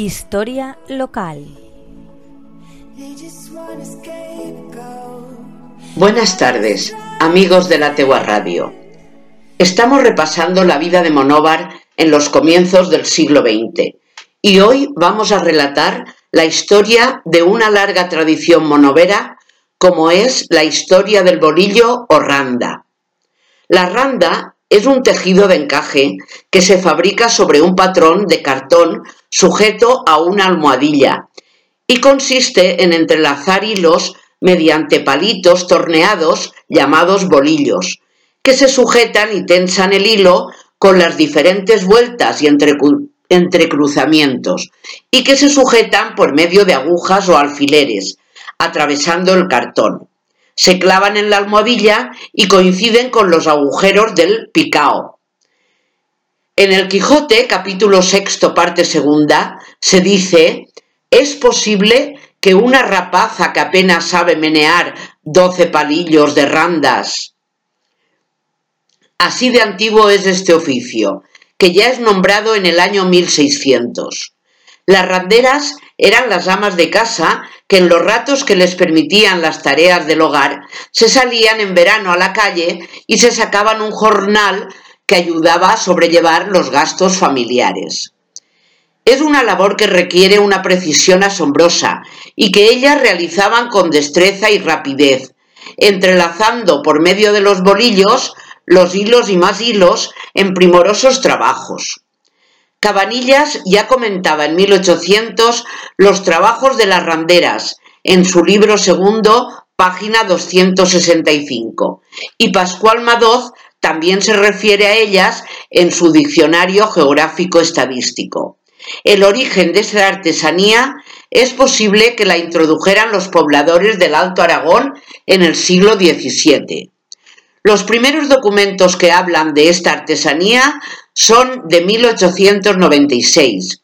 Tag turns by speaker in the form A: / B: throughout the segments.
A: Historia local.
B: Buenas tardes, amigos de la Tegua Radio. Estamos repasando la vida de Monóvar en los comienzos del siglo XX y hoy vamos a relatar la historia de una larga tradición monovera como es la historia del bolillo o randa. La randa es un tejido de encaje que se fabrica sobre un patrón de cartón sujeto a una almohadilla y consiste en entrelazar hilos mediante palitos torneados llamados bolillos, que se sujetan y tensan el hilo con las diferentes vueltas y entrecruzamientos, y que se sujetan por medio de agujas o alfileres, atravesando el cartón se clavan en la almohadilla y coinciden con los agujeros del picao. En el Quijote, capítulo sexto, parte segunda, se dice, es posible que una rapaza que apenas sabe menear doce palillos de randas. Así de antiguo es este oficio, que ya es nombrado en el año 1600. Las randeras eran las amas de casa que en los ratos que les permitían las tareas del hogar se salían en verano a la calle y se sacaban un jornal que ayudaba a sobrellevar los gastos familiares. Es una labor que requiere una precisión asombrosa y que ellas realizaban con destreza y rapidez, entrelazando por medio de los bolillos los hilos y más hilos en primorosos trabajos. Cabanillas ya comentaba en 1800 los trabajos de las randeras en su libro segundo, página 265, y Pascual Madoz también se refiere a ellas en su diccionario geográfico estadístico. El origen de esta artesanía es posible que la introdujeran los pobladores del Alto Aragón en el siglo XVII. Los primeros documentos que hablan de esta artesanía son de 1896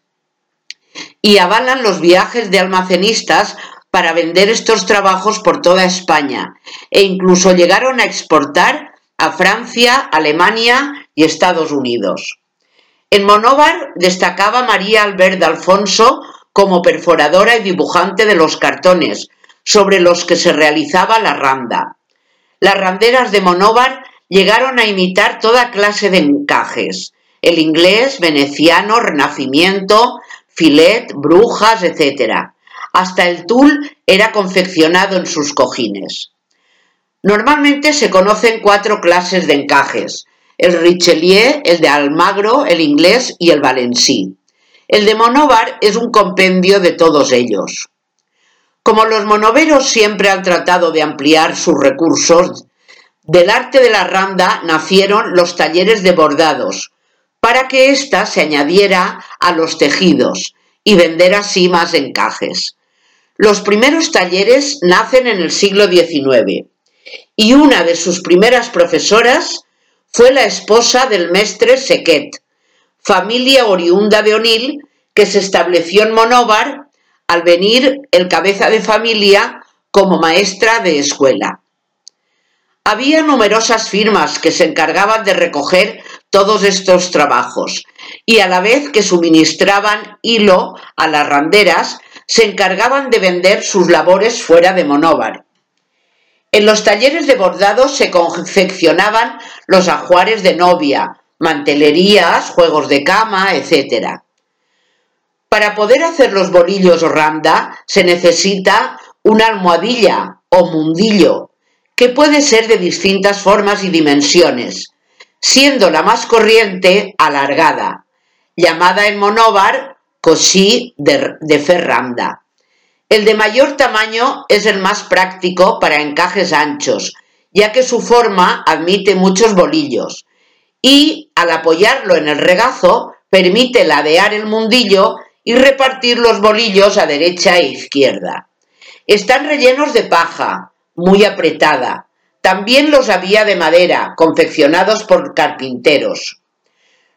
B: y avalan los viajes de almacenistas para vender estos trabajos por toda España e incluso llegaron a exportar a Francia, Alemania y Estados Unidos. En Monóvar destacaba María Albert de Alfonso como perforadora y dibujante de los cartones sobre los que se realizaba la randa. Las randeras de Monóvar llegaron a imitar toda clase de encajes, el inglés, veneciano, renacimiento, filet, brujas, etc. Hasta el tul era confeccionado en sus cojines. Normalmente se conocen cuatro clases de encajes, el Richelieu, el de Almagro, el inglés y el valencí. El de Monóvar es un compendio de todos ellos. Como los monoveros siempre han tratado de ampliar sus recursos, del arte de la randa nacieron los talleres de bordados, para que ésta se añadiera a los tejidos y vender así más encajes. Los primeros talleres nacen en el siglo XIX y una de sus primeras profesoras fue la esposa del mestre Sequet, familia oriunda de Onil que se estableció en Monóvar al venir el cabeza de familia como maestra de escuela. Había numerosas firmas que se encargaban de recoger todos estos trabajos y a la vez que suministraban hilo a las randeras, se encargaban de vender sus labores fuera de Monóvar. En los talleres de bordado se confeccionaban los ajuares de novia, mantelerías, juegos de cama, etc. Para poder hacer los bolillos randa se necesita una almohadilla o mundillo, que puede ser de distintas formas y dimensiones, siendo la más corriente alargada, llamada en monóvar cosí de, de ferranda. El de mayor tamaño es el más práctico para encajes anchos, ya que su forma admite muchos bolillos y al apoyarlo en el regazo permite ladear el mundillo y repartir los bolillos a derecha e izquierda. Están rellenos de paja, muy apretada. También los había de madera, confeccionados por carpinteros.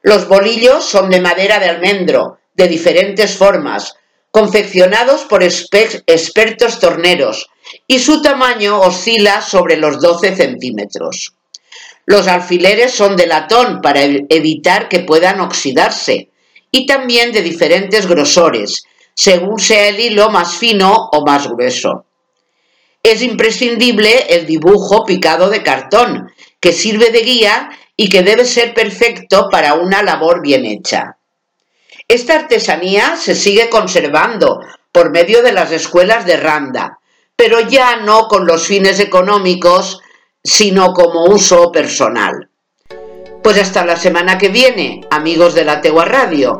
B: Los bolillos son de madera de almendro, de diferentes formas, confeccionados por expertos torneros, y su tamaño oscila sobre los 12 centímetros. Los alfileres son de latón para evitar que puedan oxidarse y también de diferentes grosores, según sea el hilo más fino o más grueso. Es imprescindible el dibujo picado de cartón, que sirve de guía y que debe ser perfecto para una labor bien hecha. Esta artesanía se sigue conservando por medio de las escuelas de Randa, pero ya no con los fines económicos, sino como uso personal. Pues hasta la semana que viene, amigos de la Tegua Radio.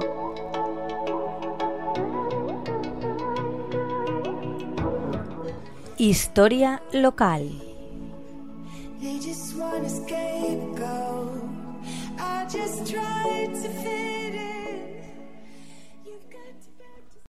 A: Historia local.
C: They just want a scapegoat. I just tried to fit